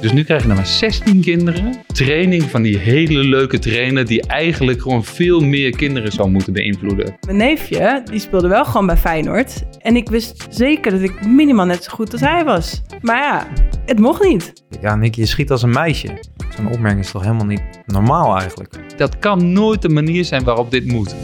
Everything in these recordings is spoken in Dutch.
Dus nu krijg je er maar 16 kinderen. Training van die hele leuke trainer die eigenlijk gewoon veel meer kinderen zou moeten beïnvloeden. Mijn neefje, die speelde wel gewoon bij Feyenoord. En ik wist zeker dat ik minimaal net zo goed als hij was. Maar ja, het mocht niet. Ja, Nick, je schiet als een meisje. Zo'n opmerking is toch helemaal niet normaal eigenlijk? Dat kan nooit de manier zijn waarop dit moet.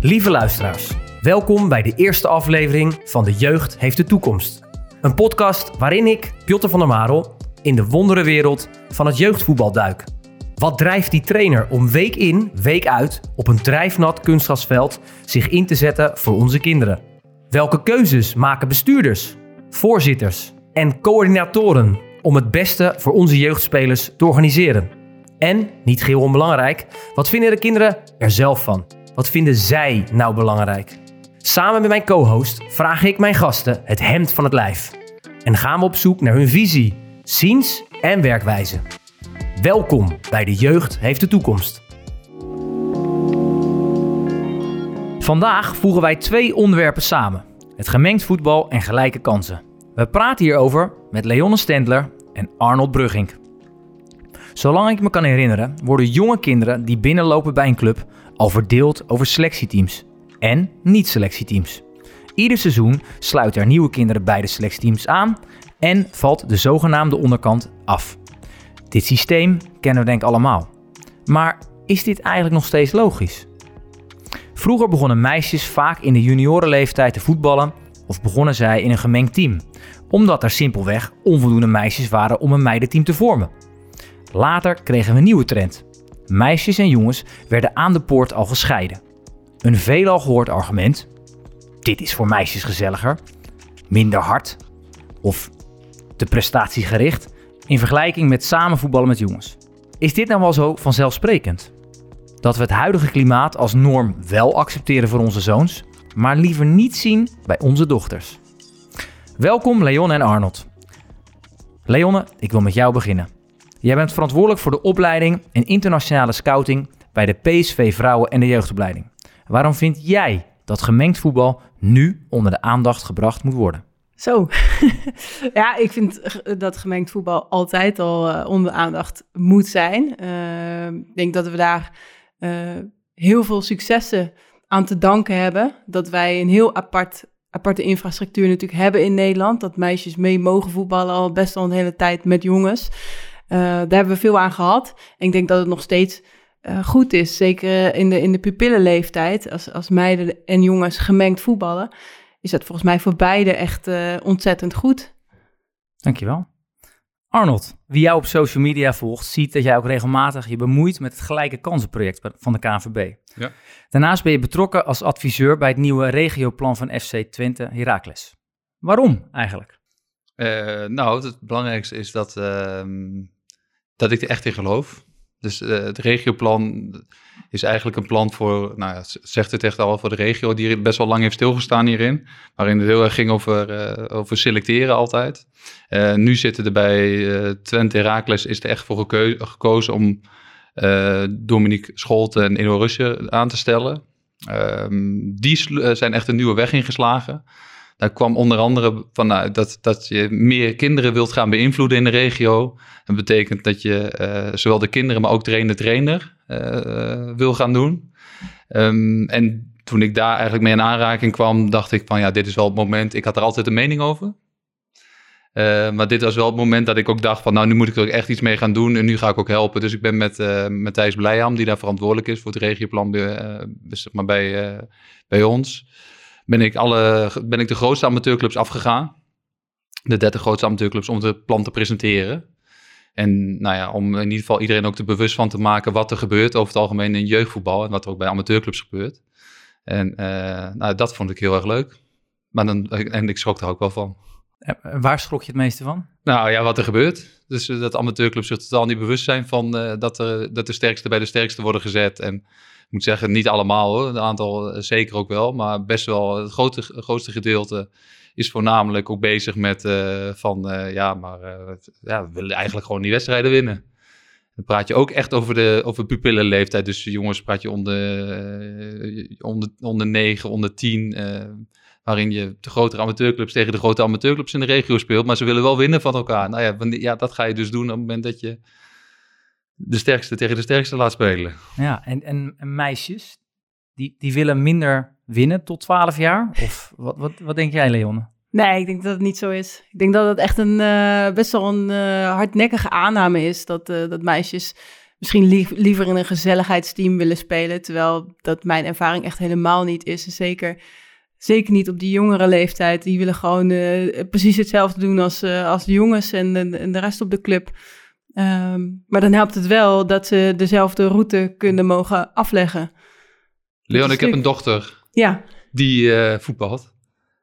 Lieve luisteraars, welkom bij de eerste aflevering van De Jeugd heeft de toekomst. Een podcast waarin ik, Piotr van der Marel, in de wonderenwereld van het jeugdvoetbal duik. Wat drijft die trainer om week in, week uit op een drijfnat kunstgrasveld zich in te zetten voor onze kinderen? Welke keuzes maken bestuurders, voorzitters en coördinatoren om het beste voor onze jeugdspelers te organiseren? En, niet geheel onbelangrijk, wat vinden de kinderen er zelf van? Wat vinden zij nou belangrijk? Samen met mijn co-host vraag ik mijn gasten het hemd van het lijf. En gaan we op zoek naar hun visie, ziens en werkwijze. Welkom bij De Jeugd heeft de toekomst. Vandaag voegen wij twee onderwerpen samen. Het gemengd voetbal en gelijke kansen. We praten hierover met Leonne Stendler en Arnold Brugging. Zolang ik me kan herinneren, worden jonge kinderen die binnenlopen bij een club al verdeeld over selectieteams en niet-selectieteams. Ieder seizoen sluiten er nieuwe kinderen bij de selectieteams aan en valt de zogenaamde onderkant af. Dit systeem kennen we denk ik allemaal. Maar is dit eigenlijk nog steeds logisch? Vroeger begonnen meisjes vaak in de juniorenleeftijd te voetballen of begonnen zij in een gemengd team, omdat er simpelweg onvoldoende meisjes waren om een meidenteam te vormen. Later kregen we een nieuwe trend. Meisjes en jongens werden aan de poort al gescheiden. Een veelal gehoord argument: dit is voor meisjes gezelliger, minder hard of te prestatiegericht in vergelijking met samen voetballen met jongens. Is dit nou wel zo vanzelfsprekend? Dat we het huidige klimaat als norm wel accepteren voor onze zoons, maar liever niet zien bij onze dochters. Welkom Leon en Arnold. Leonne, ik wil met jou beginnen. Jij bent verantwoordelijk voor de opleiding en internationale scouting bij de PSV Vrouwen en de jeugdopleiding. Waarom vind jij dat gemengd voetbal nu onder de aandacht gebracht moet worden? Zo. ja, ik vind dat gemengd voetbal altijd al uh, onder aandacht moet zijn. Uh, ik denk dat we daar uh, heel veel successen aan te danken hebben. Dat wij een heel apart, aparte infrastructuur natuurlijk hebben in Nederland. Dat meisjes mee mogen voetballen al best wel een hele tijd met jongens. Uh, daar hebben we veel aan gehad. En ik denk dat het nog steeds uh, goed is. Zeker in de, in de pupillenleeftijd. Als, als meiden en jongens gemengd voetballen. Is dat volgens mij voor beide echt uh, ontzettend goed. Dankjewel. Arnold, wie jou op social media volgt, ziet dat jij ook regelmatig je bemoeit met het gelijke kansenproject van de KNVB. Ja. Daarnaast ben je betrokken als adviseur bij het nieuwe regioplan van FC Twente Heracles. Waarom eigenlijk? Uh, nou, het belangrijkste is dat, uh, dat ik er echt in geloof. Dus uh, het regioplan is eigenlijk een plan voor, nou ja, zegt het echt al, voor de regio die best wel lang heeft stilgestaan hierin. Waarin het heel erg ging over, uh, over selecteren altijd. Uh, nu zitten er bij Twente Herakles is er echt voor gekozen om Dominique Scholten en Ino Rusje aan te stellen. Um, die zijn echt een nieuwe weg ingeslagen. Kwam onder andere van nou, dat, dat je meer kinderen wilt gaan beïnvloeden in de regio. Dat betekent dat je uh, zowel de kinderen, maar ook trainer-trainer uh, wil gaan doen. Um, en toen ik daar eigenlijk mee in aanraking kwam, dacht ik van ja, dit is wel het moment. Ik had er altijd een mening over. Uh, maar dit was wel het moment dat ik ook dacht van nou, nu moet ik er echt iets mee gaan doen en nu ga ik ook helpen. Dus ik ben met uh, Matthijs Blijham, die daar verantwoordelijk is voor het regioplan zeg maar bij, bij ons ben ik, alle, ben ik de grootste amateurclubs afgegaan. De 30 grootste amateurclubs om het plan te presenteren. En nou ja, om in ieder geval iedereen ook te bewust van te maken wat er gebeurt over het algemeen in jeugdvoetbal en wat er ook bij amateurclubs gebeurt. En uh, nou, dat vond ik heel erg leuk. Maar dan, en ik schrok er ook wel van. waar schrok je het meeste van? Nou ja, wat er gebeurt. Dus uh, dat amateurclubs zich totaal niet bewust zijn van uh, dat, er, dat de sterkste bij de sterkste worden gezet. En moet zeggen, niet allemaal hoor. Een aantal zeker ook wel. Maar best wel het grote, grootste gedeelte is voornamelijk ook bezig met uh, van ja, maar ja, we willen eigenlijk gewoon die wedstrijden winnen. Dan praat je ook echt over de over pupillenleeftijd. Dus jongens praat je onder, onder, onder 9, onder 10. waarin je de grotere amateurclubs tegen de grote amateurclubs in de regio speelt, maar ze willen wel winnen van elkaar. Nou ja, ja dat ga je dus doen op het moment dat je de sterkste tegen de sterkste laat spelen. Ja, en, en, en meisjes, die, die willen minder winnen tot 12 jaar? Of wat, wat, wat denk jij, Leon? Nee, ik denk dat het niet zo is. Ik denk dat het echt een eh, best wel een eh, hardnekkige aanname is dat, eh, dat meisjes misschien lief- liever in een gezelligheidsteam willen spelen, terwijl dat mijn ervaring echt helemaal niet is. En zeker, zeker niet op die jongere leeftijd. Die willen gewoon eh, precies hetzelfde doen als, eh, als de jongens en, en, en de rest op de club. Ehm, maar dan helpt het wel dat ze dezelfde route kunnen mogen afleggen. Leon, ik heb een dochter Ja, die eh, voetbalt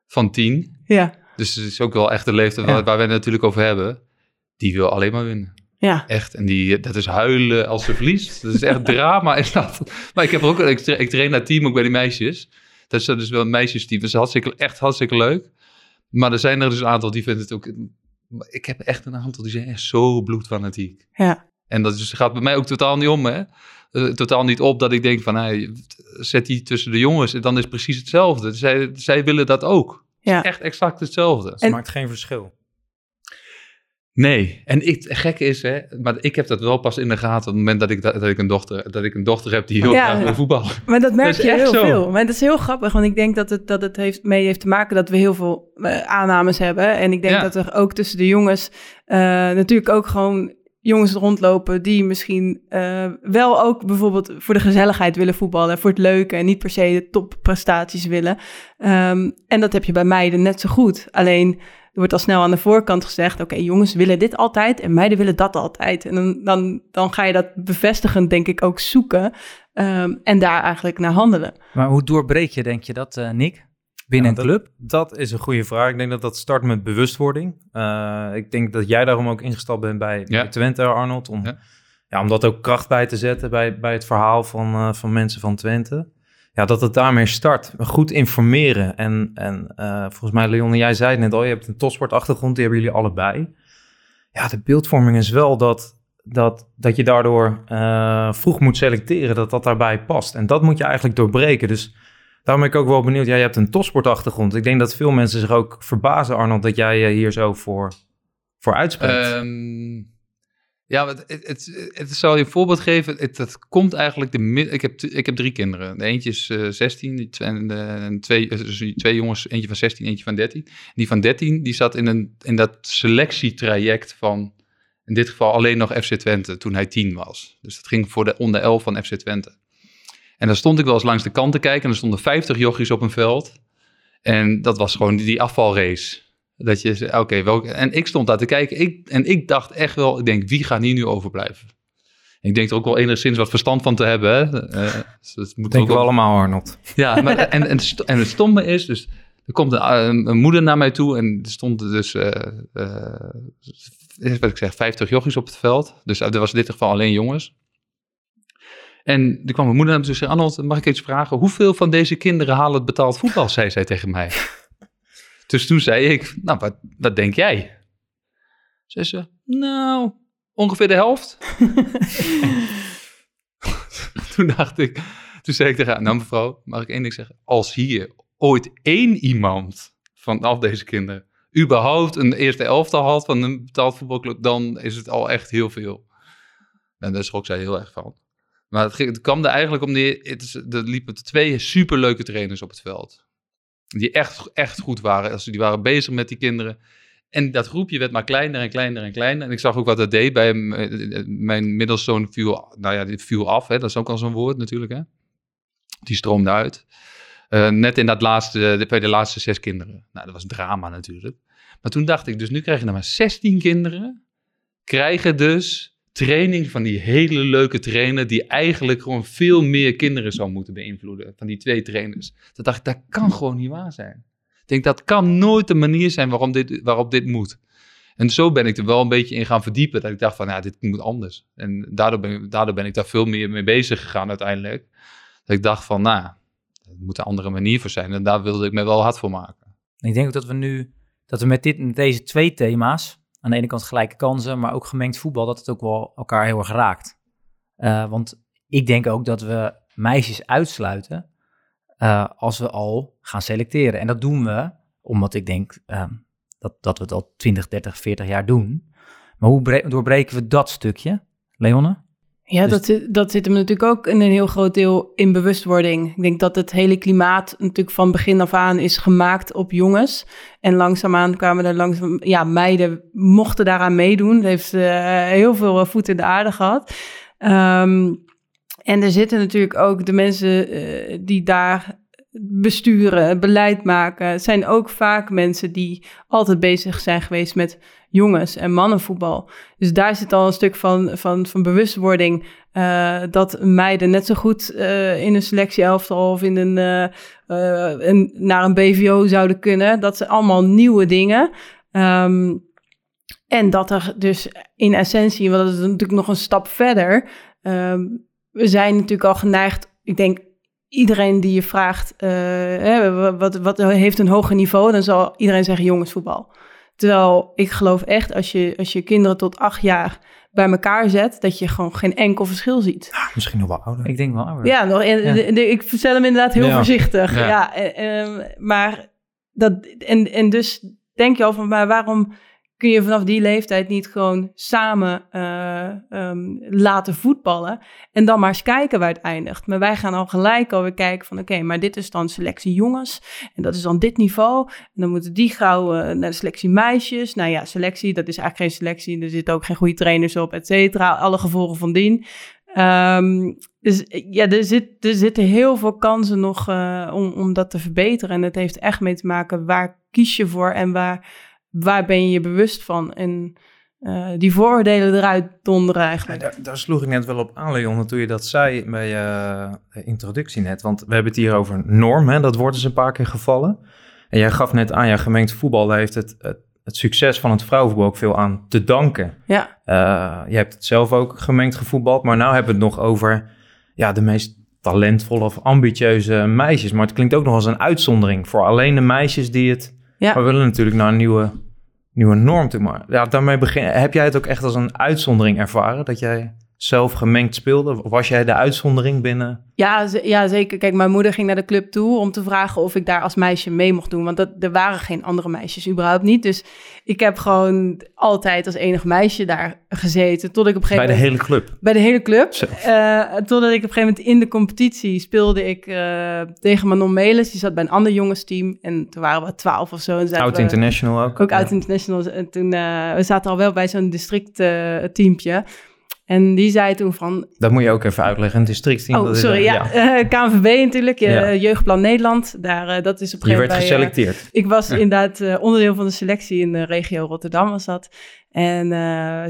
van tien. ja, Dus het is ook wel echt de leeftijd Ja. waar, waar we het natuurlijk over hebben. Die wil alleen maar winnen. ja. Echt. En die, dat is huilen als ze verliest. Dat is echt drama. Is dat. Maar ik, heb er ook, ik, tra- ik train dat team ook bij die meisjes. Dat is dus wel een meisjesteam. Dat is hartstikke, echt hartstikke leuk. Maar er zijn er dus een aantal die vinden het ook... Ik heb echt een aantal die zijn echt zo bloedfanatiek. ja. En dat is, gaat bij mij ook totaal niet om, hè. Eh, totaal niet op dat ik denk van, hey, zet die tussen de jongens. En dan is het precies hetzelfde. Zij, zij willen dat ook. Ja. Echt exact hetzelfde. Het En- maakt geen verschil. Nee, en ik, het gekke is, hè, maar ik heb dat wel pas in de gaten op het moment dat ik, dat, dat ik, een, dochter, dat ik een dochter heb die heel Ja. graag wil voetballen. Maar dat merk Dat je echt heel zo. veel. Maar dat is heel grappig, want ik denk dat het, dat het heeft, mee heeft te maken dat we heel veel eh, aannames hebben. En ik denk Ja. dat er ook tussen de jongens eh, natuurlijk ook gewoon jongens rondlopen die misschien eh, wel ook bijvoorbeeld voor de gezelligheid willen voetballen, voor het leuke en niet per se de topprestaties willen. Ehm, en dat heb je bij meiden net zo goed. Alleen wordt al snel aan de voorkant gezegd: oké, jongens willen dit altijd en meiden willen dat altijd. En dan, dan, dan ga je dat bevestigend, denk ik, ook zoeken ehm, en daar eigenlijk naar handelen. Maar hoe doorbreek je, denk je dat, eh, Nick? Binnen Ja, een club? Dat is een goede vraag. Ik denk dat dat start met bewustwording. Eh, ik denk dat jij daarom ook ingestapt bent bij, Ja. bij Twente, Arnold. Om, Ja. ja. om dat ook kracht bij te zetten bij, bij het verhaal van, eh, van mensen van Twente. Ja, dat het daarmee start. Goed informeren. En, en eh, volgens mij, Leon, en jij zei het net al, je hebt een topsportachtergrond, die hebben jullie allebei. Ja, de beeldvorming is wel dat, dat, dat je daardoor eh, vroeg moet selecteren, dat dat daarbij past. En dat moet je eigenlijk doorbreken. Dus Daarom ben ik ook wel benieuwd. Ja, je hebt een topsportachtergrond. Ik denk dat veel mensen zich ook verbazen, Arnold, dat jij je hier zo voor, voor uitspreekt. Ehm, ja, het, het, het, zal je een voorbeeld geven. Het, het komt eigenlijk... De, ik, heb, ik heb drie kinderen. De eentje is eh 16 die tw- en, en twee, eh, twee jongens. Eentje van 16, eentje van 13. Die van 13 die zat in, een, in dat selectietraject van... In dit geval alleen nog FC Twente toen hij 10 was. Dus dat ging voor de onder 11 van FC Twente. En dan stond ik wel eens langs de kant te kijken. En er stonden 50 jochies op een veld. En dat was gewoon die afvalrace. Dat je oké, welke... En ik stond daar te kijken. Ik, en ik dacht echt wel, ik denk, wie gaat hier nu overblijven? Ik denk er ook wel enigszins wat verstand van te hebben. Hè? Eh, dus dat moet Denken ook we wel- allemaal, Arnold. Ja, maar, en, en, en het stomme is, dus er komt een, moeder naar mij toe en er stonden dus, eh, wat ik zeg, 50 jochies op het veld. Dus er was in dit geval alleen jongens. En er kwam mijn moeder naar me toe en zei, Arnold, mag ik iets vragen? Hoeveel van deze kinderen halen het betaald voetbal, zei zij tegen mij. Dus toen zei ik, nou, wat, wat denk jij? Zei ze, nou, ongeveer de helft. toen dacht ik, toen zei ik tegen haar, nou mevrouw, mag ik één ding zeggen? Als hier ooit één iemand van al deze kinderen überhaupt een eerste elftal had van een betaald voetbalclub, dan is het al echt heel veel. En daar schrok zij heel erg van. Maar het, ging- het kwam er eigenlijk om neer, het is, er liepen twee superleuke trainers op het veld. Die echt, echt goed waren. Also, die waren bezig met die kinderen. En dat groepje werd maar kleiner en kleiner en kleiner. En ik zag ook wat dat deed bij hem. Eh, Mijn middelzoon viel, nou ja, die viel af. Hè? Dat is ook al zo'n woord natuurlijk. Hè? Die stroomde uit. Eh, net in dat laatste, bij de laatste zes kinderen. Nou, dat was drama natuurlijk. Maar toen dacht ik, dus nu krijg je nog maar 16 kinderen. Krijgen dus training van die hele leuke trainer. Die eigenlijk gewoon veel meer kinderen zou moeten beïnvloeden. Van die twee trainers. Toen dacht ik, dat kan gewoon niet waar zijn. Ik denk, dat kan nooit de manier zijn waarom dit, waarop dit moet. En zo ben ik er wel een beetje in gaan verdiepen. Dat ik dacht van, ja, dit moet anders. En daardoor ben, ik- daardoor ben ik daar veel meer mee bezig gegaan uiteindelijk. Dat ik dacht van, nou, er moet een andere manier voor zijn. En daar wilde ik me wel hard voor maken. Ik denk ook dat we nu, dat we met, dit, met deze twee thema's, aan de ene kant gelijke kansen, maar ook gemengd voetbal, dat het ook wel elkaar heel erg raakt. Eh, want ik denk ook dat we meisjes uitsluiten eh, als we al gaan selecteren. En dat doen we omdat ik denk ehm, dat, dat we het al 20, 30, 40 jaar doen. Maar hoe bre- doorbreken we dat stukje, Leonne? Ja, Dus- dat, zit, dat zit hem natuurlijk ook in een heel groot deel in bewustwording. Ik denk dat het hele klimaat natuurlijk van begin af aan is gemaakt op jongens. En langzaamaan kwamen er langzaam, ja, meiden mochten daaraan meedoen. Het heeft eh, heel veel eh, voet in de aarde gehad. Ehm, en er zitten natuurlijk ook de mensen eh, die daar besturen, beleid maken. Het zijn ook vaak mensen die altijd bezig zijn geweest met jongens- en mannenvoetbal. Dus daar zit al een stuk van, van, van bewustwording eh, dat meiden net zo goed eh, in een selectieelftal of in een, eh, naar een BVO zouden kunnen. Dat zijn allemaal nieuwe dingen. Ehm, en dat er dus in essentie, want dat is natuurlijk nog een stap verder. ehm, we zijn natuurlijk al geneigd, ik denk iedereen die je vraagt, wat, wat heeft een hoger niveau, dan zal iedereen zeggen jongensvoetbal. Terwijl ik geloof echt, als je, als je kinderen tot acht jaar bij elkaar zet, dat je gewoon geen enkel verschil ziet. Misschien nog wel ouder. Ik denk wel ouder. Ja, nog, en, Ja. de- de- ik stel hem inderdaad heel Ja. voorzichtig. Ja. Ja. eh, ehm, maar dat, en, en dus denk je al van, maar waarom kun je vanaf die leeftijd niet gewoon samen eh, ehm, laten voetballen en dan maar eens kijken waar het eindigt. Maar wij gaan al gelijk alweer kijken van, oké, maar dit is dan selectie jongens en dat is dan dit niveau. En dan moeten die gauw eh, naar de selectie meisjes. Nou ja, selectie, dat is eigenlijk geen selectie. Er zitten ook geen goede trainers op, et cetera. Alle gevolgen van dien. Ehm, dus ja, er, zit, er zitten heel veel kansen nog eh, om, om dat te verbeteren. En het heeft echt mee te maken waar kies je voor en waar, waar ben je je bewust van. En eh, die vooroordelen eruit donderen Ja, eigenlijk. daar, daar sloeg ik net wel op aan, Leon, toen je dat zei bij je eh, introductie net. Want we hebben het hier over norm, hè? dat wordt eens een paar keer gevallen. En jij gaf net aan, ja, gemeente voetbal, daar heeft het, het, het succes van het vrouwenvoetbal ook veel aan te danken. Ja, Uh, je hebt het zelf ook gemengd gevoetbald, maar nu hebben we het nog over ja, de meest talentvolle of ambitieuze meisjes. Maar het klinkt ook nog als een uitzondering voor alleen de meisjes die het... Maar we willen natuurlijk naar een nieuwe, nieuwe norm toe. Maar ja, daarmee begin, heb jij het ook echt als een uitzondering ervaren? Dat jij zelf gemengd speelde? Was jij de uitzondering binnen? Ja, ja, zeker. Kijk, mijn moeder ging naar de club toe om te vragen of ik daar als meisje mee mocht doen. Want dat, er waren geen andere meisjes, überhaupt niet. Dus ik heb gewoon altijd als enig meisje daar gezeten. Tot ik op een Bij gegeven de moment... hele club? Bij de hele club. Eh, totdat ik op een gegeven moment in de competitie speelde ik eh, tegen Manon Melis. Die zat bij een ander jongensteam. En toen waren we twaalf of zo. En Oud we- International ook? ook uit Internationals. En toen, eh, we zaten al wel bij zo'n district teampje. En die zei toen van, Dat moet je ook even uitleggen. Een districtteam. Oh, dat is, sorry. eh, Ja, eh, KNVB natuurlijk. je Ja. Jeugdplan Nederland. Daar, eh, dat is op een Je gegeven werd moment bij, eh, geselecteerd. ik was inderdaad onderdeel van de selectie in de regio Rotterdam was dat. En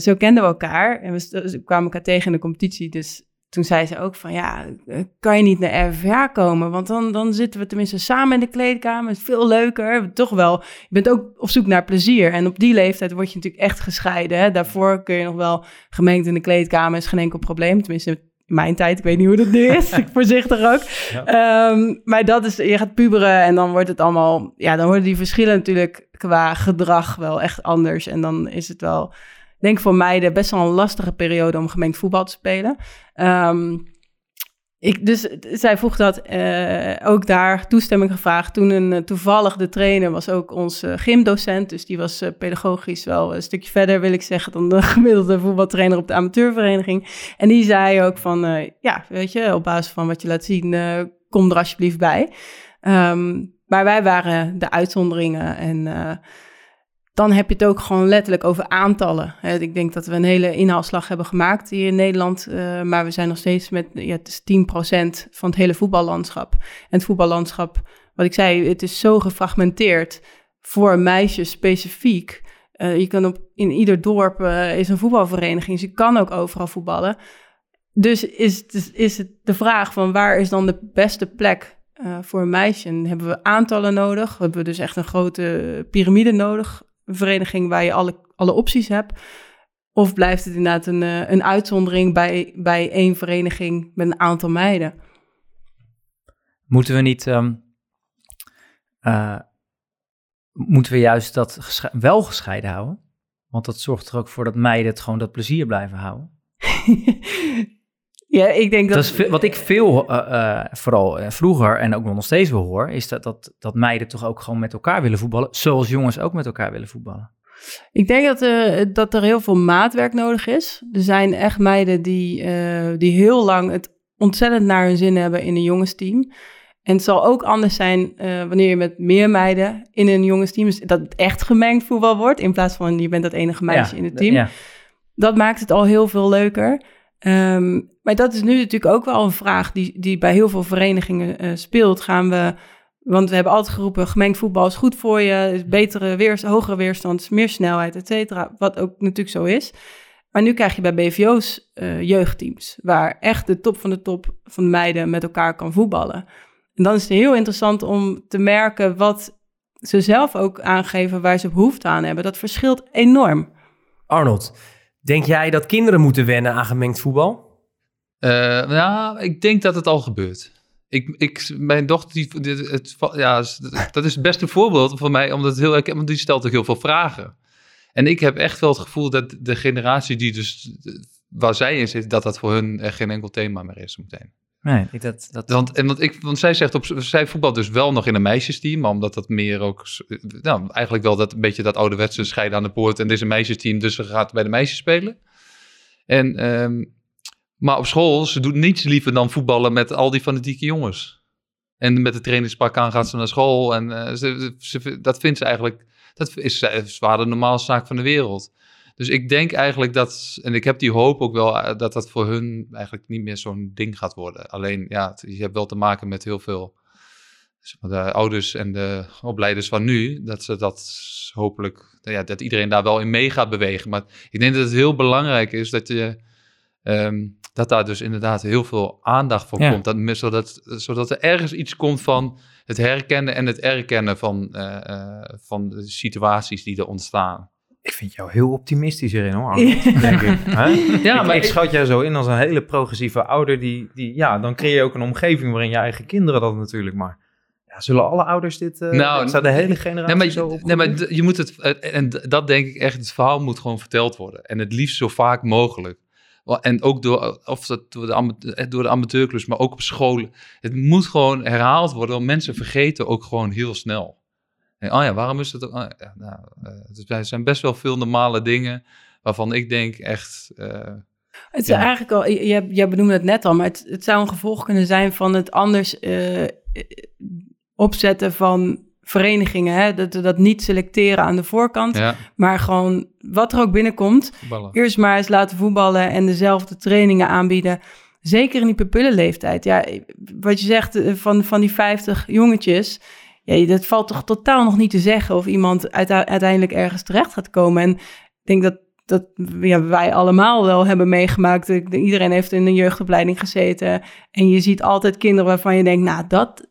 zo kenden we elkaar. En we kwamen elkaar tegen in de competitie. Dus toen zei ze ook van, ja, eh, kan je niet naar RVH komen? Want dan, dan zitten we tenminste samen in de kleedkamer. Het is veel leuker. Toch wel, je bent ook op zoek naar plezier. En op die leeftijd word je natuurlijk echt gescheiden. Hè? Daarvoor kun je nog wel gemengd in de kleedkamer. Is geen enkel probleem. Tenminste, in mijn tijd. Ik weet niet hoe dat nu is. Voorzichtig ook. Ehm, maar dat is, je gaat puberen en dan wordt het allemaal, ja, dan worden die verschillen natuurlijk qua gedrag wel echt anders. En dan is het wel, denk voor meiden best wel een lastige periode om gemengd voetbal te spelen. Ehm, ik, dus zij vroeg dat eh, ook daar toestemming gevraagd. Toen een, eh, toevallig de trainer was ook onze gymdocent. Dus die was eh, pedagogisch wel een stukje verder, wil ik zeggen, dan de gemiddelde voetbaltrainer op de amateurvereniging. En die zei ook van, eh, ja, weet je, op basis van wat je laat zien, eh, kom er alsjeblieft bij. Ehm, maar wij waren de uitzonderingen en eh, dan heb je het ook gewoon letterlijk over aantallen. Ik denk dat we een hele inhaalslag hebben gemaakt hier in Nederland, eh, maar we zijn nog steeds met, ja, het is 10% van het hele voetballandschap. En het voetballandschap, wat ik zei, het is zo gefragmenteerd voor meisjes specifiek. Eh, je kan op, in ieder dorp eh, is een voetbalvereniging, dus je kan ook overal voetballen. Dus is, het- is het de vraag van waar is dan de beste plek voor een meisje? En hebben we aantallen nodig? Hebben we dus echt een grote piramide nodig? Vereniging waar je alle, alle opties hebt? Of blijft het inderdaad een, eh, een uitzondering bij, bij één vereniging met een aantal meiden? Moeten we niet... ehm, eh, moeten we juist dat gesche- wel gescheiden houden? Want dat zorgt er ook voor dat meiden het gewoon dat plezier blijven houden. Ja, ik denk dat... Dat is wat ik veel, eh, eh, vooral eh, vroeger en ook nog steeds wel hoor, is dat, dat, dat meiden toch ook gewoon met elkaar willen voetballen, zoals jongens ook met elkaar willen voetballen. Ik denk dat, dat er heel veel maatwerk nodig is. Er zijn echt meiden die, die heel lang het ontzettend naar hun zin hebben in een jongensteam. En het zal ook anders zijn wanneer je met meer meiden in een jongensteam... Dus dat het echt gemengd voetbal wordt, in plaats van je bent dat enige meisje in het team. Ja. Dat maakt het al heel veel leuker. Ehm, maar dat is nu natuurlijk ook wel een vraag die, die bij heel veel verenigingen eh, speelt. Gaan we, want we hebben altijd geroepen, gemengd voetbal is goed voor je, is betere weers, hogere weerstand, meer snelheid, et cetera. Wat ook natuurlijk zo is. Maar nu krijg je bij BVO's eh, jeugdteams, waar echt de top van de top van de meiden met elkaar kan voetballen. En dan is het heel interessant om te merken wat ze zelf ook aangeven waar ze behoefte aan hebben. Dat verschilt enorm. Arnold, denk jij dat kinderen moeten wennen aan gemengd voetbal? Eh, nou, ik denk dat het al gebeurt. Ik, ik, mijn dochter, die, het, ja, dat is het beste voorbeeld voor mij, omdat het heel, herken- want die stelt ook heel veel vragen. En ik heb echt wel het gevoel dat de generatie die dus, waar zij in zit, dat dat voor hun echt geen enkel thema meer is meteen. Nee, ik, dat, dat, Want, en want, ik, want zij zegt op, zij voetbalt dus wel nog in een meisjesteam, maar omdat dat meer ook, nou, eigenlijk wel dat een beetje dat ouderwetse scheiden aan de poort. En dit is een meisjesteam, dus ze gaat bij de meisjes spelen. En, ehm, maar op school, ze doet niets liever dan voetballen met al die fanatieke jongens. En met de trainingspak aan gaat ze naar school en eh, ze, ze, dat vindt ze eigenlijk, dat is eh, zwaar de normaalste zaak van de wereld. Dus ik denk eigenlijk dat, en ik heb die hoop ook wel, eh, dat dat voor hun eigenlijk niet meer zo'n ding gaat worden. Alleen, ja, je hebt wel te maken met heel veel zeg maar, de ouders en de opleiders van nu, dat ze dat hopelijk, nou ja, dat iedereen daar wel in mee gaat bewegen. Maar ik denk dat het heel belangrijk is dat je, ehm, dat daar dus inderdaad heel veel aandacht voor Ja. komt. Dat, zodat, zodat er ergens iets komt van het herkennen en het erkennen van, eh, eh, van de situaties die er ontstaan. Ik vind jou heel optimistisch hierin hoor, Arnold, denk ik. Hè? Ja, ik, maar ik ik- schat jou zo in als een hele progressieve ouder. Die, die, ja, dan creëer je ook een omgeving waarin je eigen kinderen dat natuurlijk. Maar ja, zullen alle ouders dit... eh Nou, staat de hele generatie Nee, maar, zo je- op? nee, maar je moet het, eh, en dat denk ik echt, het verhaal moet gewoon verteld worden. En het liefst zo vaak mogelijk. En ook door, of dat door, de, ama- eh, door de amateurclubs, maar ook op scholen. Het moet gewoon herhaald worden, want mensen vergeten ook gewoon heel snel. En, oh ja, waarom is het ook? oh ja, nou, eh, er zijn best wel veel normale dingen waarvan ik denk echt... eh, Het is Ja. eigenlijk al, je, je- jij benoemde het net al, maar het, het zou een gevolg kunnen zijn van het anders eh, opzetten van verenigingen. Hè? Dat, dat niet selecteren aan de voorkant, ja, maar gewoon wat er ook binnenkomt. voetballen. Eerst maar eens laten voetballen en dezelfde trainingen aanbieden. Zeker in die pupillenleeftijd. Ja, wat je zegt van, van die 50 jongetjes. Ja, dat valt toch totaal nog niet te zeggen of iemand uite- uiteindelijk ergens terecht gaat komen. En ik denk dat, dat ja, wij allemaal wel hebben meegemaakt. Iedereen heeft in een jeugdopleiding gezeten. En je ziet altijd kinderen waarvan je denkt, nou, dat,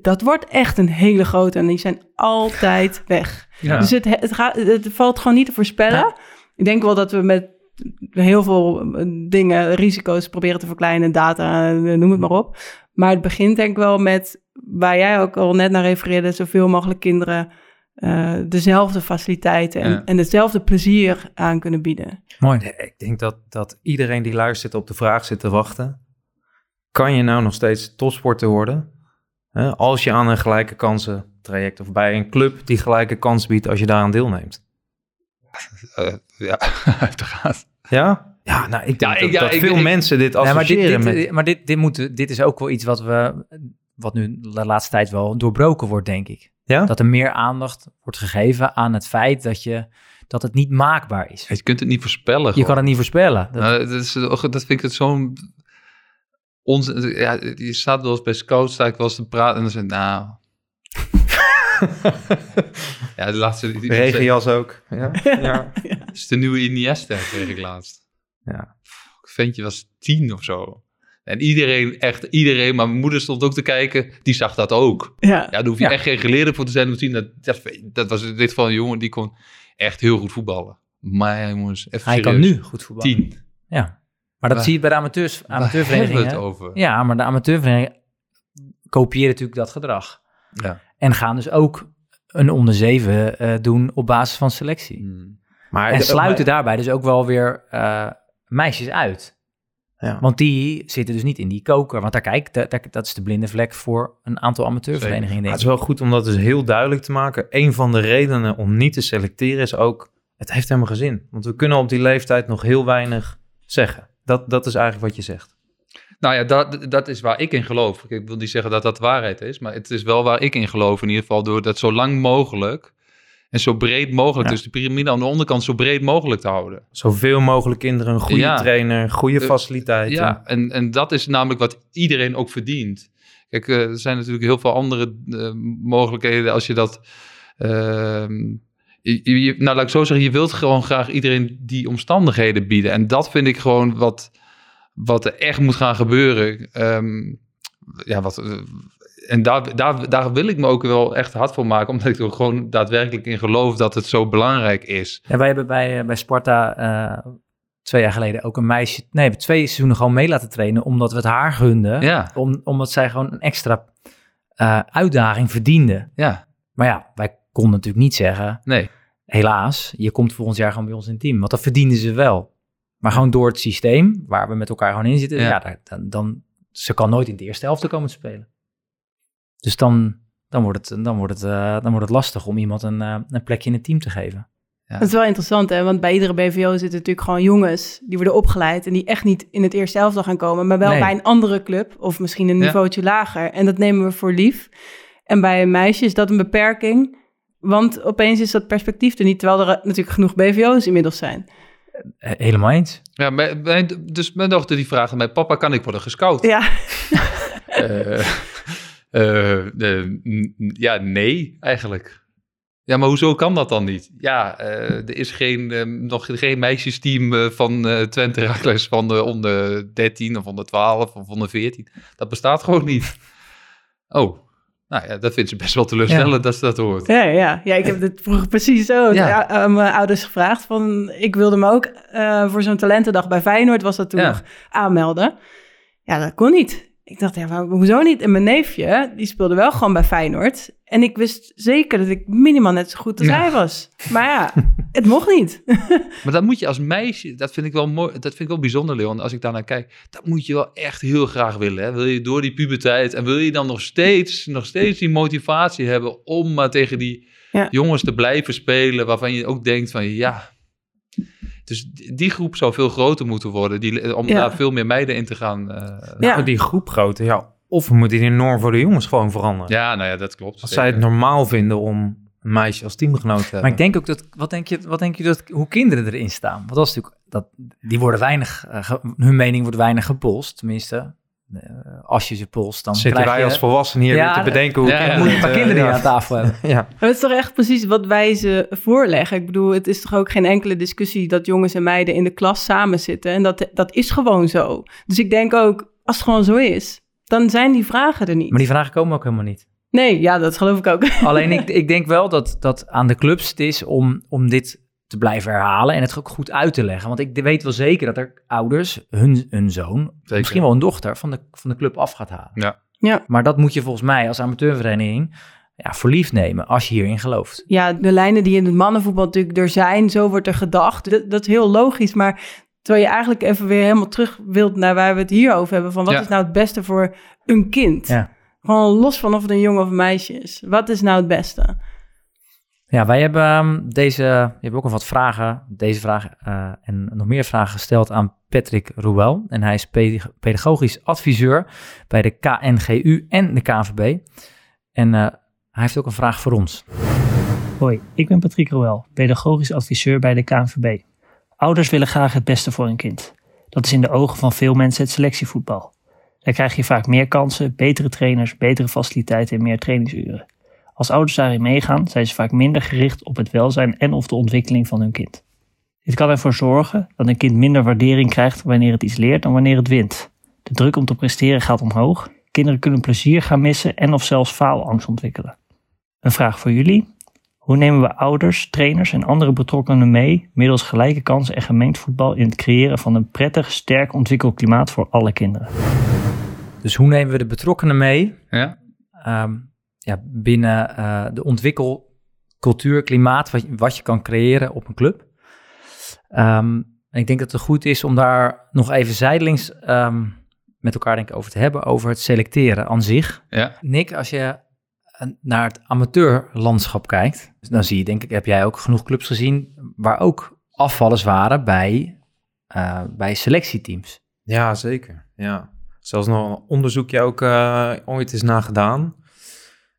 dat wordt echt een hele grote. En die zijn altijd weg. Ja. Dus het, het, gaat, het valt gewoon niet te voorspellen. Ik denk wel dat we met heel veel eh, dingen, risico's proberen te verkleinen, data, eh, noem het maar op. Maar het begint denk ik wel met, waar jij ook al net naar refereerde, zoveel mogelijk kinderen eh, dezelfde faciliteiten en, Ja. en hetzelfde plezier aan kunnen bieden. mooi. Nee, ik denk dat, dat iedereen die luistert op de vraag zit te wachten. Kan je nou nog steeds topsporter worden? Hè, als je aan een gelijke kansen traject of bij een club die gelijke kans biedt als je daaraan deelneemt. Eh, ja, uiteraard. Ja? Ja, nou, ik denk Ja, dat, ik- ja, dat ik- veel ik- mensen dit Nee, maar dit, associëren dit, met... maar dit, dit, moet, dit is ook wel iets wat we, wat nu de laatste tijd wel doorbroken wordt, denk ik. Ja? Dat er meer aandacht wordt gegeven aan het feit dat, je, dat het niet maakbaar is. Je kunt het niet voorspellen. Je gewoon. kan het niet voorspellen. Dat- Nou, dat, is, dat vind ik het zo'n... Onzin. Ja, je staat wel eens bij scouts, sta ik wel eens te praten en dan zeg ik, nou... ja, de laatste... Die, Regenjas ook. Ja? ja. Dat is de nieuwe Iniesta, kreeg ik laatst. Ja. Ventje was tien of zo. En iedereen, echt iedereen, maar mijn moeder stond ook te kijken, die zag dat ook. Ja, Ja, daar hoef je Ja. echt geen geleerde voor te zijn om te zien. Dat, dat, dat was in dit geval een jongen die kon echt heel goed voetballen. Maar jongens, even Hij kan nu goed voetballen. Tien. Ja. Maar dat Waar- zie je bij de amateurs, Waar hebben we amateurverenigingen. het over? Ja, maar de amateurverenigingen kopiëren natuurlijk dat gedrag. Ja. En gaan dus ook een onder zeven eh, doen op basis van selectie. Hmm. Maar En de- sluiten daarbij dus ook wel weer eh, meisjes uit. Ja. Want die zitten dus niet in die koker. Want daar kijk, daar, daar- dat is de blinde vlek voor een aantal amateurverenigingen. Het is wel goed om dat dus heel duidelijk te maken. Een van de redenen om niet te selecteren is ook... het heeft helemaal geen zin. Want we kunnen op die leeftijd nog heel weinig zeggen. Dat, dat is eigenlijk wat je zegt. Nou ja, dat, dat is waar ik in geloof. Ik wil niet zeggen dat dat waarheid is, maar het is wel waar ik in geloof. In ieder geval door dat zo lang mogelijk en zo breed mogelijk, Ja. dus de piramide aan de onderkant zo breed mogelijk te houden. Zoveel mogelijk kinderen, een goede Ja. trainer, goede Eh, faciliteiten. Ja, en, en dat is namelijk wat iedereen ook verdient. Kijk, eh, er zijn natuurlijk heel veel andere eh, mogelijkheden als je dat... ehm, je, je- nou, laat ik zo zeggen, je wilt gewoon graag iedereen die omstandigheden bieden. En dat vind ik gewoon wat, wat er echt moet gaan gebeuren. Ehm, ja, wat, en daar, daar, daar wil ik me ook wel echt hard voor maken, omdat ik er gewoon daadwerkelijk in geloof dat het zo belangrijk is. Ja, wij hebben bij, eh, bij Sparta eh, twee jaar geleden ook een meisje... Nee, twee seizoenen gewoon mee laten trainen... omdat we het haar gunden. Ja, Om, omdat zij gewoon een extra eh, uitdaging verdiende. ja, Maar ja, wij konden natuurlijk niet zeggen... nee. helaas, je komt volgend jaar gewoon bij ons in het team. Want dat verdienden ze wel. Maar gewoon door het systeem waar we met elkaar gewoon in zitten, Ja. dan, dan, ze kan nooit in de eerste helft komen te spelen. Dus dan, dan, wordt, het, dan, wordt, het, eh, dan wordt het lastig om iemand een, eh, een plekje in het team te geven. Ja. Dat is wel interessant, hè? Want bij iedere BVO zitten natuurlijk gewoon jongens die worden opgeleid en die echt niet in het eerste elftal gaan komen, maar wel Nee. bij een andere club of misschien een Ja. niveautje lager. En dat nemen we voor lief. En bij een meisje is dat een beperking, want opeens is dat perspectief er niet, terwijl er natuurlijk genoeg BVO's inmiddels zijn. Eh, helemaal eens. Ja, mijn, mijn- dus mijn dochter die vraagt aan mij, papa, kan ik worden gescout? Ja, Eh, eh, eh, n- n- ja, nee, eigenlijk. Ja, maar hoezo kan dat dan niet? Ja, eh, er is geen, eh, nog geen meisjesteam eh, van Twente Heracles van de onder 13 of onder 12 of onder 14. Dat bestaat gewoon niet. Oh, nou ja, dat vindt ze best wel teleurstellend dat ze dat hoort. ja, ja. ja ik heb dit vroeger precies zo Ja. aan mijn ouders gevraagd. Van, ik wilde me ook voor zo'n talentendag bij Feyenoord, was dat toen Ja. nog, aanmelden. Ja, dat kon niet. Ik dacht, ja, maar hoezo niet? En mijn neefje, die speelde wel gewoon bij Feyenoord. En ik wist zeker dat ik minimaal net zo goed als Ja. hij was. Maar ja, het mocht niet. Maar dat moet je als meisje, dat vind ik wel mooi, dat vind ik wel bijzonder, Leon, als ik daarnaar kijk. Dat moet je wel echt heel graag willen. Hè? Wil je door die puberteit en wil je dan nog steeds, nog steeds die motivatie hebben om maar tegen die Ja. jongens te blijven spelen, waarvan je ook denkt van ja. Dus die groep zou veel groter moeten worden, die, om Ja. daar veel meer meiden in te gaan. eh, Ja. Nou, die groep groter, ja. Of we moeten die norm voor de jongens gewoon veranderen. ja, nou ja, dat klopt. Als zij het normaal vinden om een meisje als teamgenoot te hebben. Maar ik denk ook dat, wat denk je, wat denk je dat, hoe kinderen erin staan? Want dat is natuurlijk, dat, die worden weinig, eh, ge- hun mening wordt weinig gepolst. Tenminste, eh, als je ze polst, dan Zitten krijg wij je... als volwassenen hier Ja, weer te bedenken hoe ja, kinderen ja. moet een paar eh, kinderen hier aan tafel hebben. Ja. Maar het is toch echt precies wat wij ze voorleggen. Ik bedoel, het is toch ook geen enkele discussie dat jongens en meiden in de klas samen zitten. En dat, dat is gewoon zo. Dus ik denk ook, als het gewoon zo is, dan zijn die vragen er niet. Maar die vragen komen ook helemaal niet. Nee, ja, dat geloof ik ook. Alleen ik, ik denk wel dat, dat aan de clubs het is om, om dit te blijven herhalen en het ook goed uit te leggen. Want ik weet wel zeker dat er ouders hun, hun zoon, Zeker. misschien wel een dochter, van de, van de club af gaat halen. Ja. Ja. Maar dat moet je volgens mij als amateurvereniging ja, voor lief nemen als je hierin gelooft. Ja, de lijnen die in het mannenvoetbal natuurlijk er zijn, zo wordt er gedacht. Dat, dat is heel logisch, maar terwijl je eigenlijk even weer helemaal terug wilt naar waar we het hier over hebben. Van wat Ja. is nou het beste voor een kind? Ja. Gewoon los van of het een jongen of een meisje is. Wat is nou het beste? Ja, wij hebben ehm, deze, je hebt ook nog wat vragen, deze vraag eh, en nog meer vragen gesteld aan Patrick Ruel. En hij is pedagogisch adviseur bij de KNGU en de KNVB. En eh, hij heeft ook een vraag voor ons. Hoi, ik ben Patrick Roel, pedagogisch adviseur bij de KNVB. Ouders willen graag het beste voor hun kind. Dat is in de ogen van veel mensen het selectievoetbal. Daar krijg je vaak meer kansen, betere trainers, betere faciliteiten en meer trainingsuren. Als ouders daarin meegaan, zijn ze vaak minder gericht op het welzijn en of de ontwikkeling van hun kind. Dit kan ervoor zorgen dat een kind minder waardering krijgt wanneer het iets leert dan wanneer het wint. De druk om te presteren gaat omhoog, kinderen kunnen plezier gaan missen en of zelfs faalangst ontwikkelen. Een vraag voor jullie. Hoe nemen we ouders, trainers en andere betrokkenen mee middels gelijke kansen en gemengd voetbal in het creëren van een prettig, sterk ontwikkelklimaat voor alle kinderen? Dus hoe nemen we de betrokkenen mee Ja? ehm, ja, binnen eh, de ontwikkelcultuur, klimaat, wat, je- wat je kan creëren op een club? Ehm, En ik denk dat het goed is om daar nog even zijdelings ehm, met elkaar denk ik, over te hebben, over het selecteren aan zich. Ja. Nick, als je eh, naar het amateurlandschap kijkt, dan zie je denk ik, heb jij ook genoeg clubs gezien waar ook afvallers waren bij, eh, bij selectieteams. Ja, zeker. Ja. Zelfs nog een onderzoekje ook ooit is naar gedaan.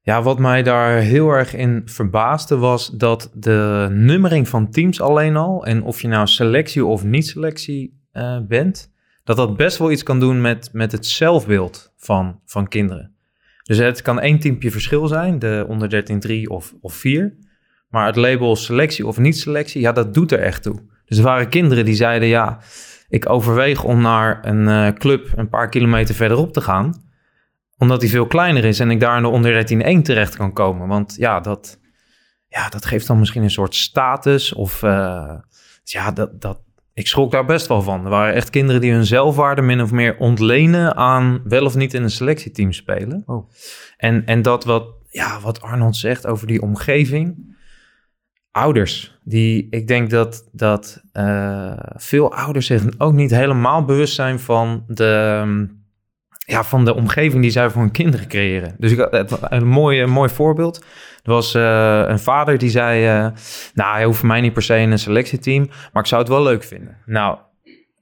Ja, wat mij daar heel erg in verbaasde was dat de nummering van teams alleen al, en of je nou selectie of niet selectie eh, bent, dat dat best wel iets kan doen met, met het zelfbeeld van, van kinderen. Dus het kan één teampje verschil zijn, de onder 13 3 of, of 4. Maar het label selectie of niet selectie, ja, dat doet er echt toe. Dus er waren kinderen die zeiden, ja, ik overweeg om naar een eh, club een paar kilometer verderop te gaan omdat die veel kleiner is en ik daar in de onder 13-1 terecht kan komen. Want ja, dat, ja, dat geeft dan misschien een soort status. Of uh, ja, dat, dat, ik schrok daar best wel van. Er waren echt kinderen die hun zelfwaarde min of meer ontlenen aan wel of niet in een selectieteam spelen. Oh. En, en dat wat, ja, wat Arnold zegt over die omgeving. Ouders, die ik denk dat, dat uh, veel ouders zich ook niet helemaal bewust zijn van de, ja, van de omgeving die zij voor hun kinderen creëren. Dus ik, een mooi, een mooi voorbeeld. Er was uh, een vader die zei, uh, nou, hij hoeft mij niet per se in een selectieteam, maar ik zou het wel leuk vinden. Nou,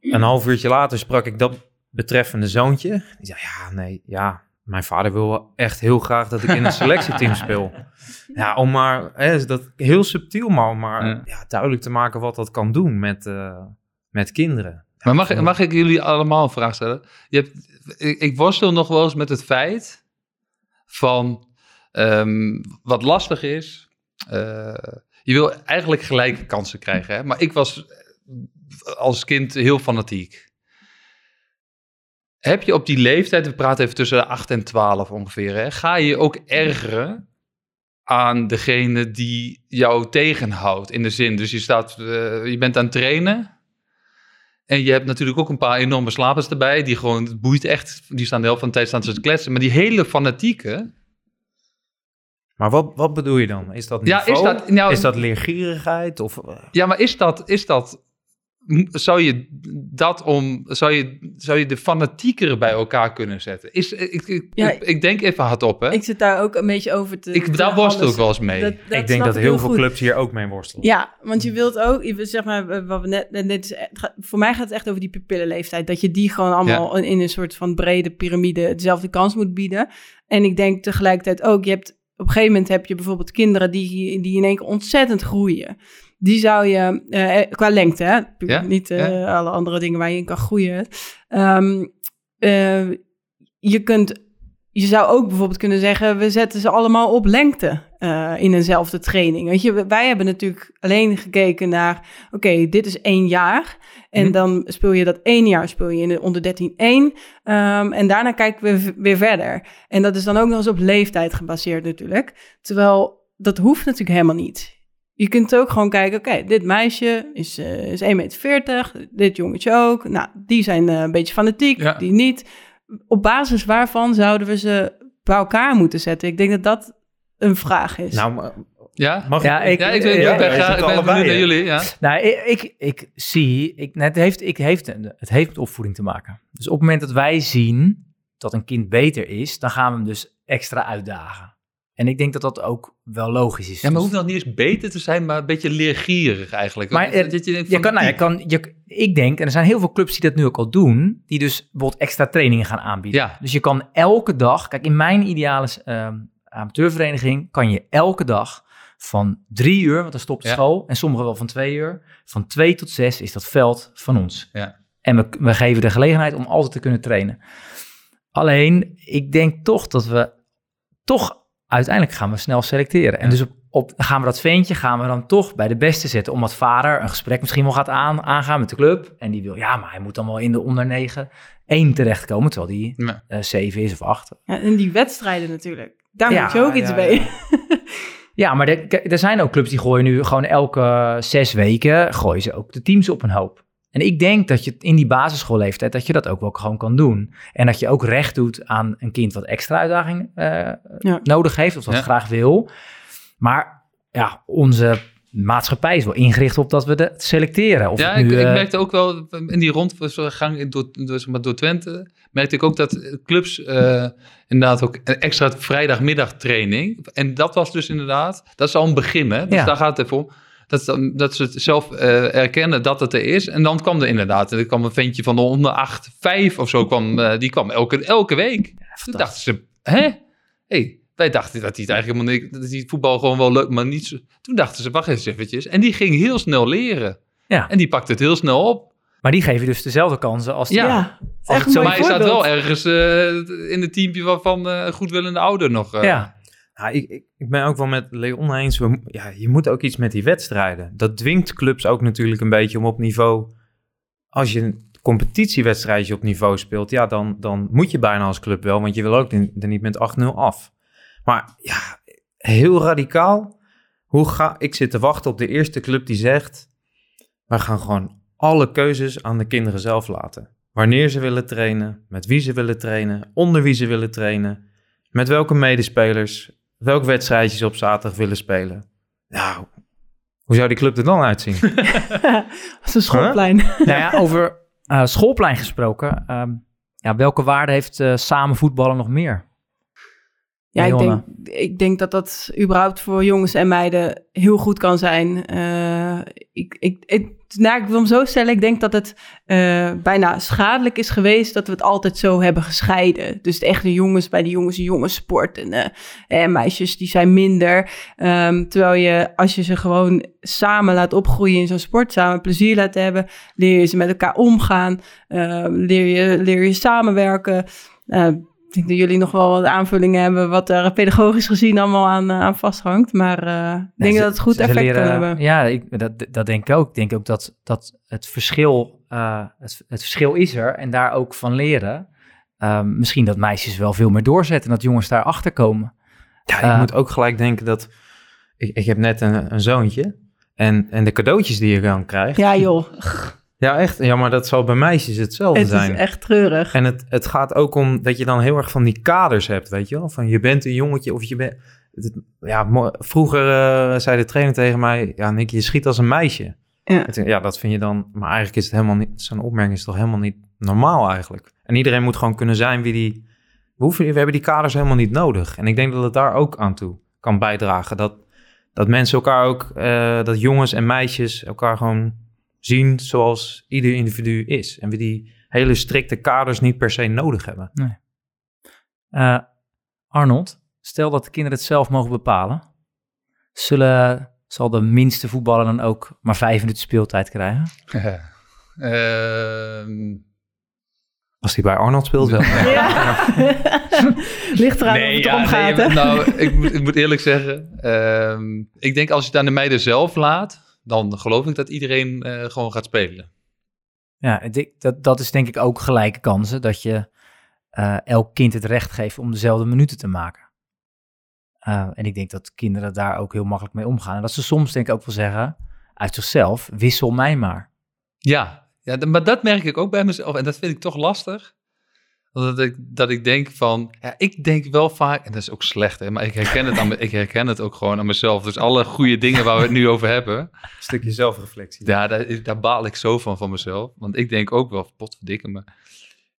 een half uurtje later sprak ik dat betreffende zoontje. Die zei, ja, nee, ja, mijn vader wil wel echt heel graag dat ik in een selectieteam speel. Ja, om maar, hè, dat heel subtiel, maar om maar ja. Ja, duidelijk te maken wat dat kan doen met, uh, met kinderen. Maar mag, mag ik jullie allemaal een vraag stellen? Je hebt, ik, worstel nog wel eens met het feit van um, wat lastig is. Uh, je wil eigenlijk gelijke kansen krijgen. Hè? Maar ik was als kind heel fanatiek. Heb je op die leeftijd, we praten even tussen de 8 en 12 ongeveer, hè, ga je ook ergeren aan degene die jou tegenhoudt in de zin. Dus je, staat, uh, je bent aan het trainen en je hebt natuurlijk ook een paar enorme slapers erbij, die gewoon, het boeit echt, die staan de helft van de tijd staan ze te kletsen. Maar die hele fanatieke... Maar wat, wat bedoel je dan? Is dat niveau? Ja, is dat, nou, is dat leergierigheid? Of... Ja, maar is dat, is dat, zou je dat om, zou je, zou je de fanatiekere bij elkaar kunnen zetten? Is, ik, ik, Ja, ik, ik denk even hardop, hè. Ik zit daar ook een beetje over te... Ik, te daar worstel ik wel eens mee. Dat- dat ik denk dat heel veel goed. clubs hier ook mee worstelen. Ja, want je wilt ook, je- zeg maar, wat we net, net voor mij gaat het echt over die pupillenleeftijd. Dat je die gewoon allemaal in een soort van brede piramide dezelfde kans moet bieden. En ik denk tegelijkertijd ook, je hebt, op een gegeven moment heb je bijvoorbeeld kinderen die, die in één keer ontzettend groeien. Die zou je, eh, qua lengte, hè? Ja, niet eh, ja. alle andere dingen waar je in kan groeien. Ehm, eh, je kunt, je zou ook bijvoorbeeld kunnen zeggen, we zetten ze allemaal op lengte eh, in eenzelfde training. Weet je, wij hebben natuurlijk alleen gekeken naar, oké, dit is één jaar. En Mhm. dan speel je dat één jaar speel je in de onder 13-1. Ehm, en daarna kijken we weer verder. En dat is dan ook nog eens op leeftijd gebaseerd natuurlijk. Terwijl dat hoeft natuurlijk helemaal niet. Je kunt ook gewoon kijken, oké, dit meisje is, eh is 1,40 meter, dit jongetje ook. Nou, die zijn eh, een beetje fanatiek, Ja. die niet. Op basis waarvan zouden we ze bij elkaar moeten zetten? Ik denk dat dat een vraag is. Nou, maar- Ja? mag Ja, ik- ja, ik, ben, ja, ik ben, wij graag, ik zitten ben allebei, benieuwd naar hè? jullie, ja. Nou, ik, ik, ik zie, ik, het, heeft, ik heeft, het heeft met opvoeding te maken. Dus op het moment dat wij zien dat een kind beter is, dan gaan we hem dus extra uitdagen. En ik denk dat dat ook wel logisch is. Ja, maar Dus- hoeft nog niet eens beter te zijn, maar een beetje leergierig eigenlijk. Maar, Dat- dat je, denkt Je kan, nou, je kan, je, ik denk, en er zijn heel veel clubs die dat nu ook al doen, die dus bijvoorbeeld extra trainingen gaan aanbieden. Ja. Dus je kan elke dag, kijk, in mijn ideale ehm, amateurvereniging kan je elke dag van drie uur, want dan stopt de Ja. school, en sommigen wel van twee uur, van twee tot zes is dat veld van ons. Ja. En we, we geven de gelegenheid om altijd te kunnen trainen. Alleen, ik denk toch dat we toch uiteindelijk gaan we snel selecteren. En dus op, op, gaan we dat ventje gaan we dan toch bij de beste zetten. Omdat vader een gesprek misschien wel gaat aan, aangaan met de club. En die wil, ja, maar hij moet dan wel in de onder 9 1 terechtkomen. Terwijl die Ja. eh 7 is of 8. Ja, en die wedstrijden natuurlijk. Daar Ja, moet je ook iets ja, mee. ja. Ja, maar er, er zijn ook clubs die gooien nu gewoon elke zes weken... gooien ze ook de teams op een hoop. En ik denk dat je in die basisschoolleeftijd... dat je dat ook wel gewoon kan doen. En dat je ook recht doet aan een kind wat extra uitdaging eh, Ja. nodig heeft... of dat Ja. graag wil. Maar ja, onze maatschappij is wel ingericht op dat we de selecteren. Of ja, het nu, ik, ik eh, merkte ook wel in die rondgang in- door, door, zeg maar, door Twente, merkte ik ook dat clubs eh, inderdaad ook een extra vrijdagmiddagtraining. En dat was dus inderdaad, dat is al een begin, hè? Dus Ja. daar gaat het even om. Dat, dat ze het zelf eh, erkennen dat het er is. En dan kwam er inderdaad, er kwam een ventje van de onder 8, 5 of zo, kwam, eh, die kwam elke, elke week. Toen dachten ze, hè? hey, wij dachten dat hij het eigenlijk helemaal niet, dat hij voetbal gewoon wel leuk, maar niet zo. Toen dachten ze, wacht eens eventjes. En die ging heel snel leren. Ja. En die pakte het heel snel op. Maar die geven dus dezelfde kansen als die. Ja. Ja, Als echt Maar hij staat wel ergens eh, in het teampje eh, een goedwillende ouder nog. eh, Ja. Ja, ik, ik, ik ben ook wel met Leon eens. We, ja, je moet ook iets met die wedstrijden. Dat dwingt clubs ook natuurlijk een beetje om op niveau. Als je een competitiewedstrijdje op niveau speelt, ja, dan, dan moet je bijna als club wel, want je wil ook er niet met 8-0 af. Maar ja, heel radicaal. Hoe ga ik zit te wachten op de eerste club die zegt: wij gaan gewoon alle keuzes aan de kinderen zelf laten. Wanneer ze willen trainen, met wie ze willen trainen, onder wie ze willen trainen, met welke medespelers, welk wedstrijdje ze op zaterdag willen spelen. Nou, hoe zou die club er dan uitzien? Als een schoolplein. Nou ja, over eh, schoolplein gesproken. ehm, ja, welke waarde heeft eh, samen voetballen nog meer? Ja, ik denk, ik denk dat dat überhaupt voor jongens en meiden heel goed kan zijn. Eh, ik, ik, ik, nou, ik wil hem zo stellen, ik denk dat het eh, bijna schadelijk is geweest dat we het altijd zo hebben gescheiden. Dus de echte jongens bij de jongens en jongens sport en, en meisjes die zijn minder. Ehm, terwijl je, als je ze gewoon samen laat opgroeien in zo'n sport, samen plezier laat hebben, leer je ze met elkaar omgaan, eh, leer, je, leer je samenwerken. Eh, ik denk dat jullie nog wel wat aanvullingen hebben wat er pedagogisch gezien allemaal aan, eh, aan vasthangt. Maar eh, ik denk ze- dat het goed effect leren- kan hebben. Ja, ik, dat, dat denk ik ook. Ik denk ook dat, dat het, verschil, eh, het, het verschil is er en daar ook van leren. Ehm, misschien dat meisjes wel veel meer doorzetten en dat jongens daarachter komen. Ja, ik Eh. moet ook gelijk denken dat... Ik, ik heb net een, een zoontje. En, en de cadeautjes die je dan krijgt. Ja joh, Ja, echt. Ja, maar dat zal bij meisjes hetzelfde het zijn. is echt treurig. En het, het gaat ook om dat je dan heel erg van die kaders hebt, weet je wel? Van je bent een jongetje of je bent... het- Ja, vroeger eh, zei de trainer tegen mij... Ja, Nick, je schiet als een meisje. Ja. Het- Ja, dat vind je dan... Maar eigenlijk is het helemaal niet... Zo'n opmerking is toch helemaal niet normaal eigenlijk? En iedereen moet gewoon kunnen zijn wie die... We, hoeven, we hebben die kaders helemaal niet nodig. En ik denk dat het daar ook aan toe kan bijdragen. Dat, dat mensen elkaar ook... eh, dat jongens en meisjes elkaar gewoon zien zoals ieder individu is. En we die hele strikte kaders niet per se nodig hebben. Eh, Arnold, stel dat de kinderen het zelf mogen bepalen. Zullen, zal de minste voetballer dan ook maar vijf minuten speeltijd krijgen? Ehm, Als die bij Arnold speelt wel. Ja. Ligt eraan hoe het erom gaat, hè? nou, ik moet, ik moet eerlijk zeggen, ehm, ik denk als je het aan de meiden zelf laat, dan geloof ik dat iedereen eh, gewoon gaat spelen. Ja, dat, dat is denk ik ook gelijke kansen. Dat je eh, elk kind het recht geeft om dezelfde minuten te maken. Eh, en ik denk dat kinderen daar ook heel makkelijk mee omgaan. En dat ze soms denk ik ook wel zeggen, uit zichzelf, wissel mij maar. Ja, ja maar dat merk ik ook bij mezelf en dat vind ik toch lastig. Dat ik, dat ik denk van, ja, ik denk wel vaak, en dat is ook slecht, hè, maar ik herken, het aan ik herken het ook gewoon aan mezelf. Dus alle goede dingen waar we het nu over hebben, Een stukje zelfreflectie. Ja, daar, daar baal ik zo van van mezelf. Want ik denk ook wel, potverdikke me.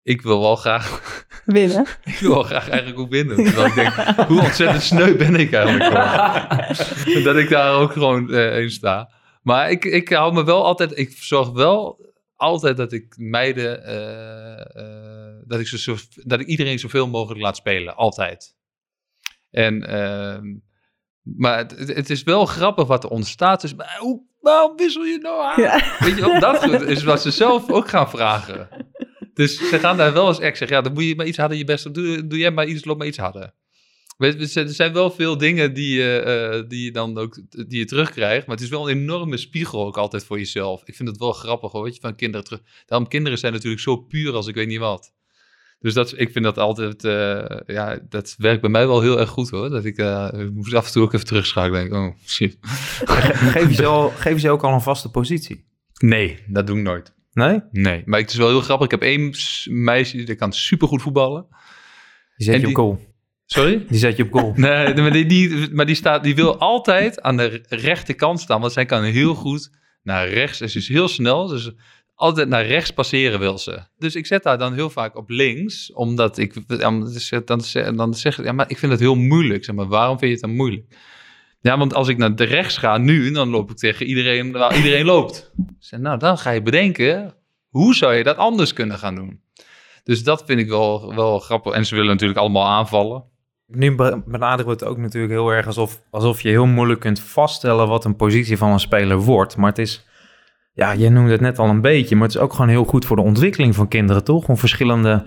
Ik wil wel graag, Winnen. ik wil wel graag eigenlijk ook winnen. Terwijl ik denk, hoe ontzettend sneu ben ik eigenlijk gewoon. dat ik daar ook gewoon eh, in sta. Maar ik, ik hou me wel altijd, ik zorg wel altijd dat ik meiden, eh, eh, dat, ik ze zo, dat ik iedereen zoveel mogelijk laat spelen. Altijd. En, ehm, maar het, het is wel grappig wat er ontstaat. Dus, maar hoe, waarom wissel je nou aan? Ja. Weet je wel, dat is wat ze zelf ook gaan vragen. Dus ze gaan daar wel eens echt zeggen, ja, dan moet je maar iets harder je best doen. Doe, doe jij maar iets, loop maar iets harder. Er zijn wel veel dingen die je, eh, die je dan ook die je terugkrijgt. Maar het is wel een enorme spiegel ook altijd voor jezelf. Ik vind het wel grappig hoor, weet je, van kinderen terug. Daarom, kinderen zijn natuurlijk zo puur als ik weet niet wat. Dus dat, ik vind dat altijd, eh, ja, dat werkt bij mij wel heel erg goed hoor. Dat ik, ik moet af en toe ook even terugschakelen. Denk, oh shit. Geef je, ze al, geef je ook al een vaste positie? Nee, dat doe ik nooit. Nee? Nee, maar het is wel heel grappig. Ik heb één meisje die kan supergoed voetballen. Je zet je op die- goal. Sorry? Die zet je op goal. Nee, maar die, die, maar die, staat, die wil altijd aan de rechterkant staan. Want zij kan heel goed naar rechts. En ze is heel snel. Dus altijd naar rechts passeren wil ze. Dus ik zet haar dan heel vaak op links. Omdat ik dan, dan, dan zeg ja, maar ik vind het heel moeilijk. Zeg maar, waarom vind je het dan moeilijk? Ja, want als ik naar de rechts ga nu, dan loop ik tegen iedereen waar iedereen loopt. Zeg, nou, dan ga je bedenken, hoe zou je dat anders kunnen gaan doen? Dus dat vind ik wel, wel grappig. En ze willen natuurlijk allemaal aanvallen. Nu benaderen we het ook natuurlijk heel erg alsof, alsof je heel moeilijk kunt vaststellen wat een positie van een speler wordt. Maar het is, ja, je noemde het net al een beetje, maar het is ook gewoon heel goed voor de ontwikkeling van kinderen, toch? Om verschillende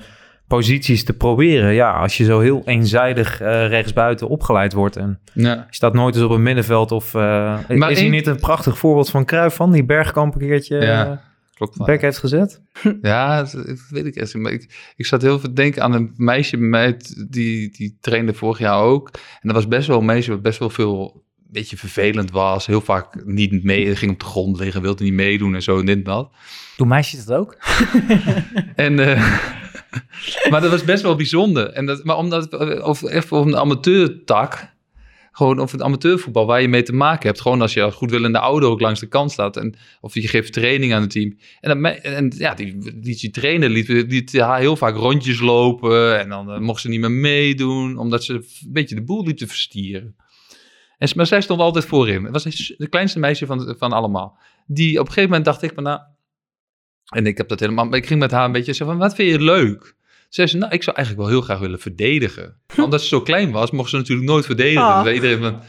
posities te proberen. Ja, als je zo heel eenzijdig uh, rechtsbuiten opgeleid wordt en ja. je staat nooit eens op een middenveld of... Uh, maar is hier niet een prachtig voorbeeld van Kruif van, die Bergkamp een keertje... Ja. Klopt. Bek heeft gezet? Ja, dat weet ik echt. Maar ik, ik zat heel veel te denken aan een meisje mij, die, die trainde vorig jaar ook. En dat was best wel een meisje wat best wel veel, een beetje vervelend was. Heel vaak niet mee, ging op de grond liggen, wilde niet meedoen en zo en dit dat. Doen meisjes dat ook? en, uh, maar dat was best wel bijzonder. En dat, maar omdat, of even op een amateurtak gewoon of het amateurvoetbal waar je mee te maken hebt. Gewoon als je goed goedwillende ouder ook langs de kant staat. En, of je geeft training aan het team. En, dan, en ja, die, die, die trainer liet, liet ja, heel vaak rondjes lopen. En dan uh, mocht ze niet meer meedoen. Omdat ze een beetje de boel liep te verstieren. En, maar zij stond altijd voorin. Het was de kleinste meisje van, van allemaal. Die op een gegeven moment dacht ik van nou... En ik heb dat helemaal... Ik ging met haar een beetje zeggen van wat vind je leuk? Zei ze, nou, ik zou eigenlijk wel heel graag willen verdedigen. Omdat ze zo klein was, mocht ze natuurlijk nooit verdedigen. Oh. Iedereen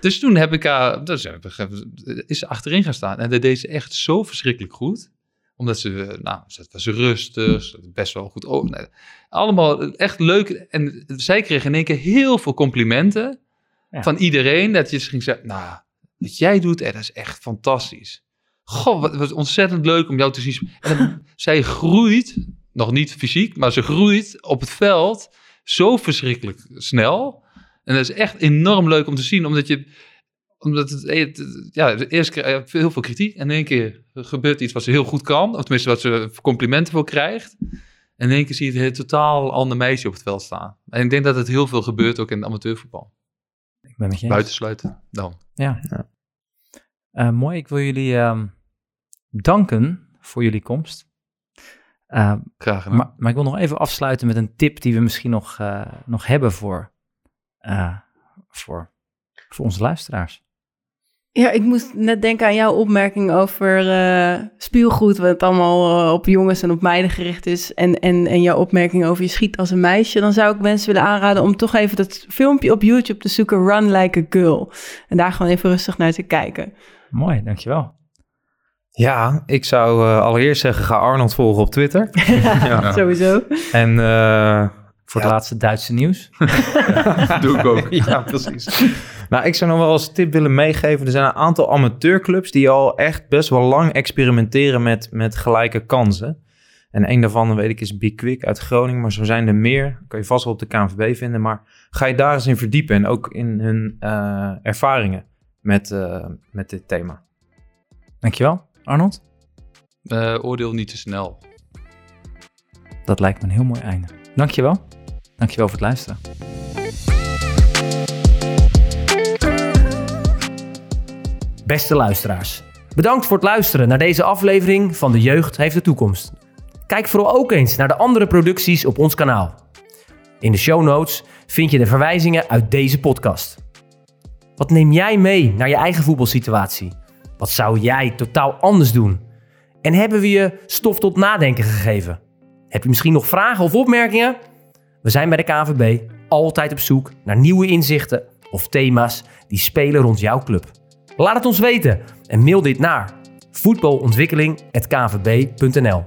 Dus toen heb ik haar, dus is ze achterin gaan staan. En dat deed ze echt zo verschrikkelijk goed. Omdat ze, nou, ze was rustig, best wel goed. Nee, allemaal echt leuk. En zij kreeg in één keer heel veel complimenten van iedereen. Dat je ging zeggen, nou, wat jij doet, dat is echt fantastisch. Goh, wat, wat ontzettend leuk om jou te zien. En zij groeit nog niet fysiek, maar ze groeit op het veld zo verschrikkelijk snel. En dat is echt enorm leuk om te zien, omdat je omdat het, ja, eerst krijg je heel veel kritiek. En in één keer gebeurt iets wat ze heel goed kan. Of tenminste, wat ze complimenten voor krijgt. En in één keer zie je het een totaal ander meisje op het veld staan. En ik denk dat het heel veel gebeurt ook in het amateurvoetbal. Ik ben met je Buitensluiten dan. Ja. ja. Uh, mooi, ik wil jullie uh, danken voor jullie komst. Uh, Graag maar, maar, ik wil nog even afsluiten met een tip die we misschien nog, uh, nog hebben voor, uh, voor, voor onze luisteraars. Ja, ik moest net denken aan jouw opmerking over uh, speelgoed, wat allemaal op jongens en op meiden gericht is. En, en, en jouw opmerking over je schiet als een meisje. Dan zou ik mensen willen aanraden om toch even dat filmpje op YouTube te zoeken, Run Like a Girl. En daar gewoon even rustig naar te kijken. Mooi, dankjewel. Ja, ik zou uh, allereerst zeggen, ga Arnold volgen op Twitter. ja, sowieso. En uh, voor het laatste Duitse nieuws. Doe ik ook. ja, precies. nou, ik zou nog wel als tip willen meegeven. Er zijn een aantal amateurclubs die al echt best wel lang experimenteren met, met gelijke kansen. En een daarvan, weet ik, is Big Quick uit Groningen. Maar zo zijn er meer. kan je vast wel op de KNVB vinden. Maar ga je daar eens in verdiepen. En ook in hun uh, ervaringen met, met dit thema. Dankjewel. Arnold? Uh, oordeel niet te snel. Dat lijkt me een heel mooi einde. Dankjewel. Dankjewel voor het luisteren. Beste luisteraars, bedankt voor het luisteren naar deze aflevering van De Jeugd heeft de toekomst. Kijk vooral ook eens naar de andere producties op ons kanaal. In de show notes vind je de verwijzingen uit deze podcast. Wat neem jij mee naar je eigen voetbalsituatie? Wat zou jij totaal anders doen? En hebben we je stof tot nadenken gegeven? Heb je misschien nog vragen of opmerkingen? We zijn bij de KVB altijd op zoek naar nieuwe inzichten of thema's die spelen rond jouw club. Laat het ons weten en mail dit naar voetbalontwikkeling.kvb.nl